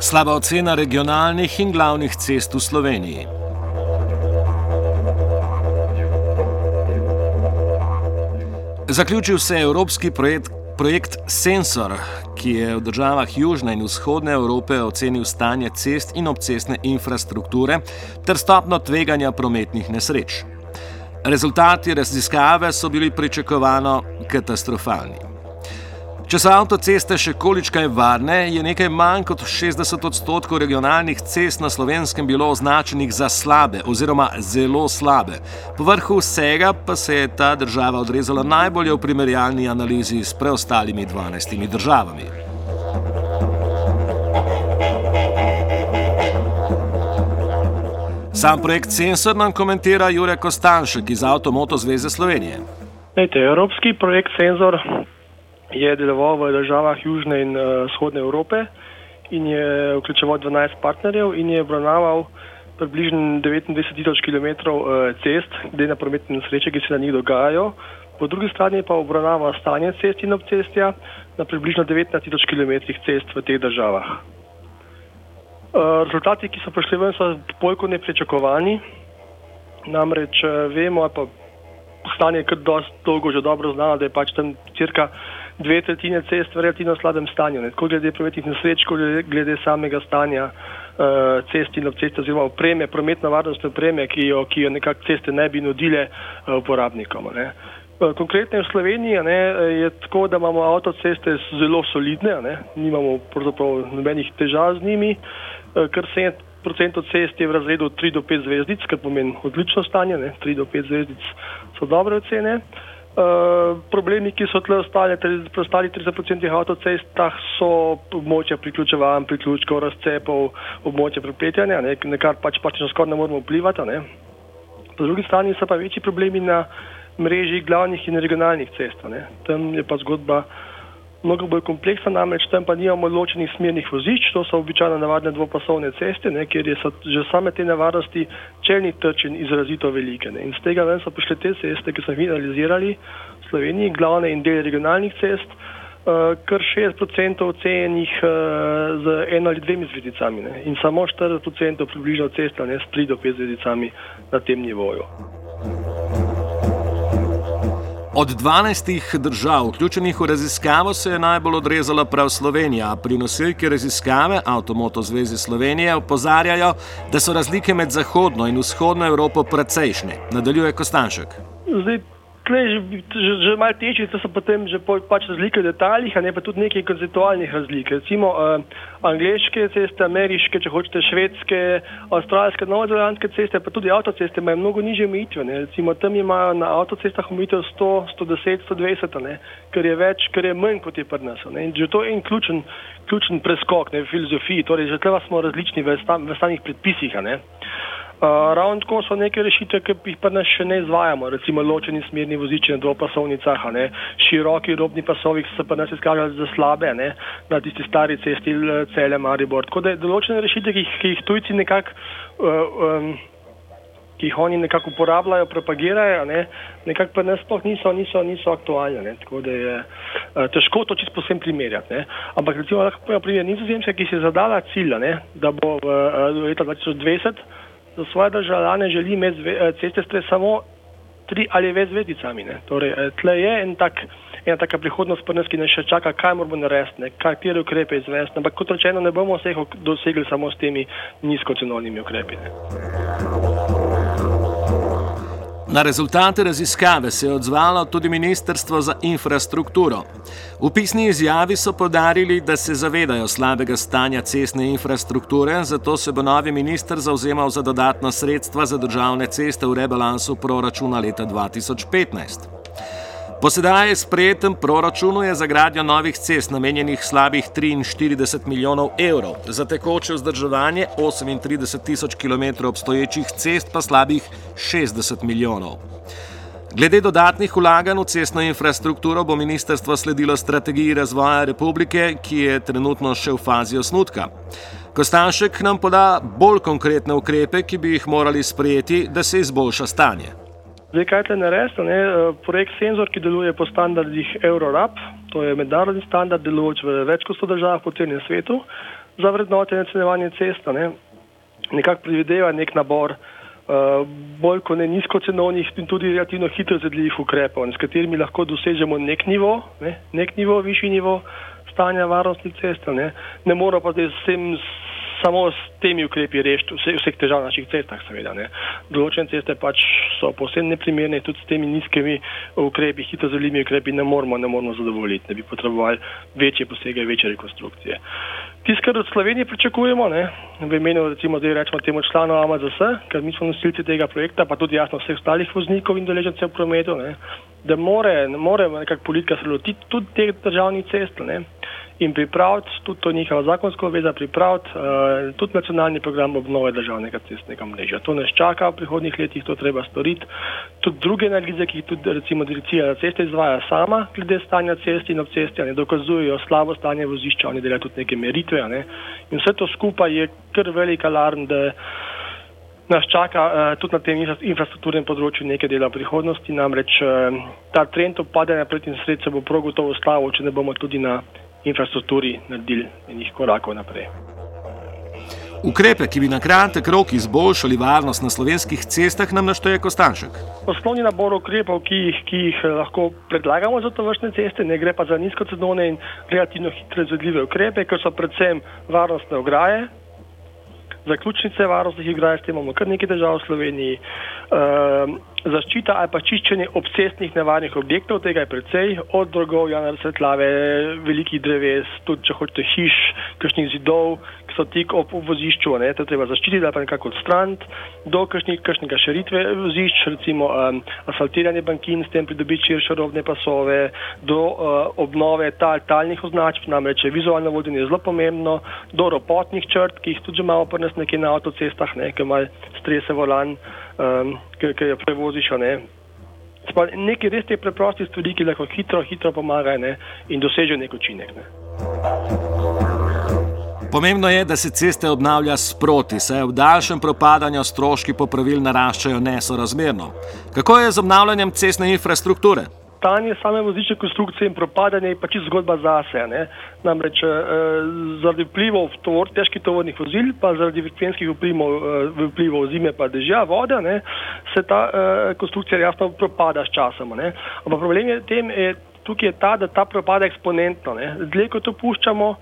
Slaba ocena regionalnih in glavnih cest v Sloveniji. Zaključil se je evropski projekt, projekt Sensor, ki je v državah Južne in Vzhodne Evrope ocenil stanje cest in obcestne infrastrukture ter stopno tveganja prometnih nesreč. Rezultati raziskave so bili pričakovano katastrofalni. Če so avtoceste še količkaj varne, je nekaj manj kot 60 odstotkov regionalnih cest na slovenskem bilo označenih za slabe oziroma zelo slabe. Povrhu vsega pa se je ta država odrezala najbolje v primerjalni analizi s preostalimi 12 državami. Sam projekt Sensor nam komentira Jure Kostanšek iz Avtomoto Zveze Slovenije. Lejte, Evropski projekt Sensor je deloval v državah Južne in uh, Vzhodne Evrope in je vključeval 12 partnerjev in je obravnaval približno 29 tisoč km uh, cest, glede na prometne nesreče, ki se na njih dogajajo. Po drugi strani pa obravnava stanje cest in obcestja na približno 19 tisoč km cest v teh državah. Uh, rezultati, ki so prišli ven, so bolj kot nepričakovani. Namreč vemo, pa stanje je kar dosti dolgo že dobro znano, da je pač tam cirka dve tretjine cest v relativno slabem stanju, ne? tako glede prometnih nesreč, kot glede, glede samega stanja uh, cest in obcest oziroma opreme, prometno varnostne opreme, ki jo, ki jo nekako ceste ne bi nudile uh, uporabnikom. Ne? Eh, konkretno v Sloveniji ne, je tako, da imamo avtoceste zelo solidne, ne, nimamo pravzaprav nobenih težav z njimi, kar 70% cest je v razredu 3 do 5 zvezdic, kar pomeni odlično stanje, ne, 3 do 5 zvezdic so dobre ocene. Uh, problemi, ki so tle ostali, pri ostalih 30% avtocestah so območja priključevanj, priključkov, razcepov, območja prepletanja, ne, na kar pač pač skoraj ne moremo vplivati. Ne. Po drugi strani so pa večji problemi na mreži glavnih in regionalnih cest. Ne. Tam je pa zgodba mnogo bolj kompleksna, namreč tam pa nimamo ločenih smernih vozišč, to so običajno navadne dvopasovne ceste, ne, kjer so že same te nevarnosti čelnih trčen izrazito velike. Ne. In z tega ven so prišle te ceste, ki so jih analizirali v Sloveniji, glavne in del regionalnih cest, uh, kar 60% ocenjenih uh, z eno ali dvemi zvezdicami ne. in samo 40% približno cesta ne, s 3 do 5 zvezdicami na tem nivoju. Od 12 držav, vključenih v raziskavo, se je najbolj odrezala prav Slovenija. Pri nosilki raziskave Avtomoto Zvezi Slovenije opozarjajo, da so razlike med Zahodno in Vzhodno Evropo precejšnje. Nadaljuje Kostanšek. Zdaj, tle že, že, malo teče, to so potem že po, pač razlike v detaljih, a ne pa tudi nekaj konceptualnih razlik. Recimo uh, angliške ceste, ameriške, če hočete švedske, avstralske, novozelandske ceste, pa tudi avtoceste imajo mnogo niže omejitve. Recimo tam imajo na avtocestah omejitev 100, 110, 120, ne? kar je več, kar je manj kot je pri nas. Ne? In že to je en ključen, ključen preskok ne? v filozofiji, torej že tleva smo različni v, stan, v stanih predpisih. Uh, ravno tako so neke rešitve, ki jih pa nas še ne izvajamo, recimo ločeni smerni voziči na dvopasovnicah, široki robni pasovi, ki so pa nas izkazali za slabe ne? na tisti stari cesti cele Maribor. Tako da je določene rešitve, ki, ki jih tujci nekako. Uh, um, ki jih oni nekako uporabljajo, propagirajo, ne, nekako pa nas sploh niso, niso, niso aktualne. Ne, tako da je težko to čisto posebno primerjati. Ne. Ampak recimo lahko primer Nizozemske, ki si je zadala cilj, ne, da bo v uh, leta 2020 za svoje državljane želi imeti eh, ceste samo tri ali več zvezdicami. Ne. Torej, eh, tle je en tak, ena taka prihodnost pri nas, ki nas še čaka, kaj moramo narediti, katere ukrepe izvesti. Ampak kot rečeno, ne bomo vseh dosegli samo s temi nizkocenovnimi ukrepi. Ne. Na rezultate raziskave se je odzvalo tudi Ministrstvo za infrastrukturo. V pisni izjavi so podarili, da se zavedajo slabega stanja cestne infrastrukture, zato se bo novi minister zauzemal za dodatna sredstva za državne ceste v rebalansu proračuna leta 2015. Po sedaj sprejetem proračunu je za gradnjo novih cest namenjenih slabih 43 milijonov evrov, za tekoče vzdrževanje 38 tisoč km obstoječih cest pa slabih 60 milijonov. Glede dodatnih ulaganj v cestno infrastrukturo bo ministrstvo sledilo strategiji razvoja republike, ki je trenutno še v fazi osnutka. Kostanšek nam poda bolj konkretne ukrepe, ki bi jih morali sprejeti, da se izboljša stanje. Zdaj, kaj te narediti? Eh, projekt Senzor, ki deluje po standardih Eurorap, to je mednarodni standard, delujoč v več kot 100 državah po celem svetu. za vrednotenje in ocenjevanje cesta. Ne. Nekako predvideva nek nabor uh, bolj kot ne nizkocenovnih in tudi relativno hitro zedljivih ukrepov, s katerimi lahko dosežemo nek nivo, ne, nek nivo, višji nivo stanja varnosti cesta. Ne, ne moramo pa zdaj s tem samo s temi ukrepi rešiti vse, vseh težav na naših cestah, seveda. Ne. Določene ceste pač so posebno neprimerne, tudi s temi nizkimi ukrepi, hitro zalimi ukrepi ne moramo, ne moramo zadovoljiti, da bi potrebovali večje posege, večje rekonstrukcije. Tisto, kar od Slovenije pričakujemo, ne, v imenu recimo zdaj rečemo temu članu AMZS, ker mi smo nosilci tega projekta, pa tudi jasno vseh ostalih voznikov in deležencev v prometu, ne, da more, more nekako politika se lotiti tudi teh državnih cest. Ne in pripraviti, tudi to njihova zakonska obveza, pripraviti uh, tudi nacionalni program obnove državnega cestnega mreža. To nas čaka v prihodnih letih, to treba storiti. Tudi druge analize, ki jih tudi recimo direkcija za ceste izvaja sama, glede stanja cesti in ob cesti, ne dokazujejo slabo stanje vozišča, oni delajo tudi neke meritve. Ne? In vse to skupaj je kar velik alarm, da nas čaka uh, tudi na tem infrastrukturnem področju nekaj dela v prihodnosti. Namreč uh, ta trend opadanja pred in sred se bo prav gotovo slavo, če ne bomo tudi na infrastrukturi naredili nekaj korakov naprej. Ukrepe, ki bi na kratek rok izboljšali varnost na slovenskih cestah, nam našteje Kostanšek. Osnovni nabor ukrepov, ki jih, ki jih eh, lahko predlagamo za to vrstne ceste, ne gre pa za nizkocenovne in relativno hitre izvedljive ukrepe, ker so predvsem varnostne ograje, zaključnice varnostnih ograj, s tem imamo kar nekaj držav v Sloveniji. Uh, zaščita ali pa čiščenje obcestnih nevarnih objektov, tega je precej, od drogovja, razsvetlave, velikih dreves, tudi če hočete hiš, kakšnih zidov, ki so tik ob vozišču, ne, to treba zaščititi ali pa nekako odstraniti, do kakšnih, kakšnega širitve vozišč, recimo um, asfaltiranje bankin, s tem pridobiti širše rovne pasove, do uh, obnove tal, talnih označb, namreč vizualno vodenje je zelo pomembno, do ropotnih črt, ki jih tudi imamo pri nas nekje na avtocestah, ne, ki imajo strese volan um, ki jo prevoziš. Ne. Nekaj res te preproste stvari, ki lahko hitro, hitro pomagajo ne, in dosežejo nek učinek. Ne. Pomembno je, da se ceste obnavlja sproti, saj v daljšem propadanju stroški popravil naraščajo nesorazmerno. Kako je z obnavljanjem cestne infrastrukture? Stanje same vozične konstrukcije in propadanje je pač zgodba zase. Ne? Namreč eh, zaradi vplivov tovor, težkih tovornih vozil, pa zaradi frekvenskih vplivov, eh, vplivov zime, pa dežja, voda, ne? se ta eh, konstrukcija jasno propada s časom. Ampak problem je tem, je, tukaj je ta, da ta propada eksponentno. Zdaj, ko to puščamo,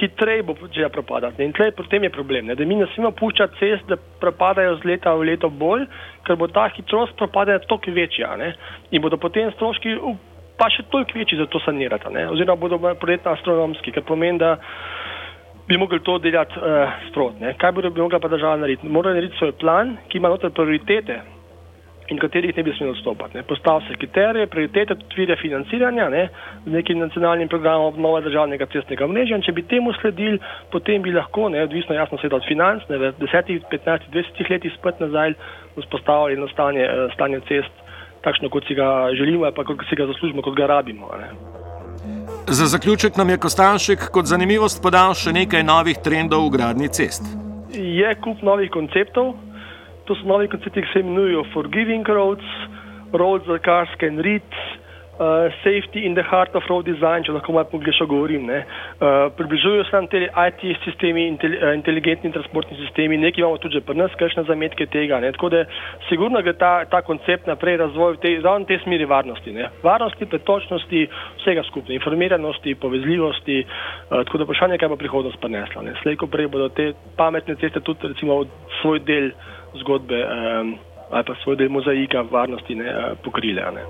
hitreje bo začela propadati. In potem je problem, ne? da mi ne smemo puščati cest, da propadajo z leta v leto bolj, ker bo ta hitrost propadanja toliko večja ne? in bodo potem stroški pa še toliko večji za to sanirati, ne? oziroma bodo projektno astronomski, kar pomeni, da bi mogli to delati uh, sprotno. Kaj bi mogla pa država narediti? Mora narediti svoj plan, ki ima noter prioritete in katerih ne bi smeli odstopati. Postavlja se kriterije, prioritete, tudi vire financiranja ne, z nekim nacionalnim programom obnova državnega cestnega mreža. Če bi temu sledili, potem bi lahko, ne, odvisno jasno seveda od financ, ne, v 10, 15, 20 letih spet nazaj vzpostavili eno stanje, eh, stanje cest, takšno kot si ga želimo, pa kot si ga zaslužimo, kot ga rabimo. Ne. Za zaključek nam je Kostanšek kot zanimivost podal še nekaj novih trendov v gradni cest. Je kup novih konceptov, to so novi koncepti, ki se imenujejo Forgiving Roads, Roads that Cars Can Read, uh, Safety in the Heart of Road Design, če lahko malo pogrešno govorim. Uh, približujejo se nam te IT sistemi, intel, uh, inteligentni transportni sistemi, nekaj imamo tudi pri nas, kakšne zametke tega. Ne? Tako da sigurno gre ta, ta koncept naprej razvoj v tej, ravno tej smeri varnosti. Ne? Varnosti, pretočnosti, vsega skupne, informiranosti, povezljivosti, uh, tako da vprašanje, kaj bo prihodnost prinesla. Slejko prej bodo te pametne ceste tudi recimo svoj del zgodbe um, ali pa svoj del mozaika varnosti ne, uh, pokrile. Ne.